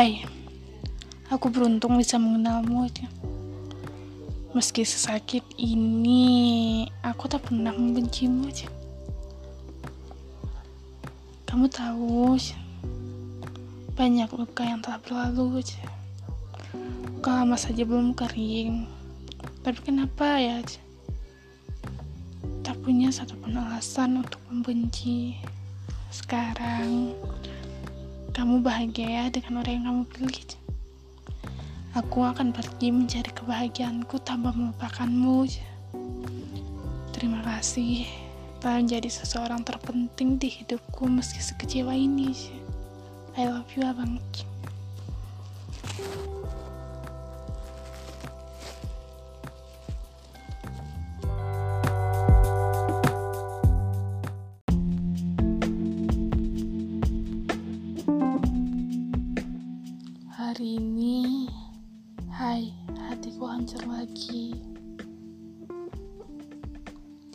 Hai, aku beruntung bisa mengenalmu. Meski sesakit ini, aku tak pernah membencimu. Kamu tahu, banyak luka yang telah berlalu. Luka lama saja belum kering. Tapi kenapa ya? Tak punya satupun alasan untuk membenci. Sekarang, kamu bahagia ya dengan orang yang kamu pilih. Aku akan pergi mencari kebahagiaanku tanpa melupakanmu. Terima kasih telah menjadi seseorang terpenting di hidupku meski sekecewa ini. I love you abang. Hai, hatiku hancur lagi.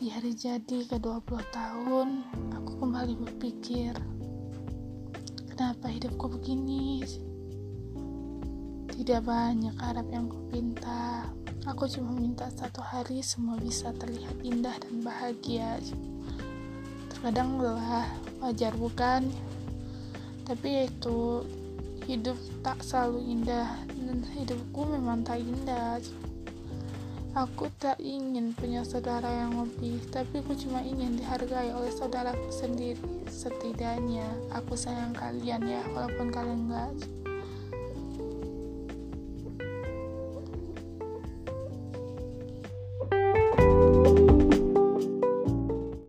Di hari jadi ke-20 tahun, aku kembali berpikir, kenapa hidupku begini? Tidak banyak harap yang kupinta. Aku cuma minta satu hari semua bisa terlihat indah dan bahagia. Terkadang lelah, wajar bukan? Tapi itu hidup tak selalu indah dan hidupku memang tak indah. Aku tak ingin punya saudara yang lebih tapi aku cuma ingin dihargai oleh saudaraku sendiri setidaknya. Aku sayang kalian ya walaupun kalian enggak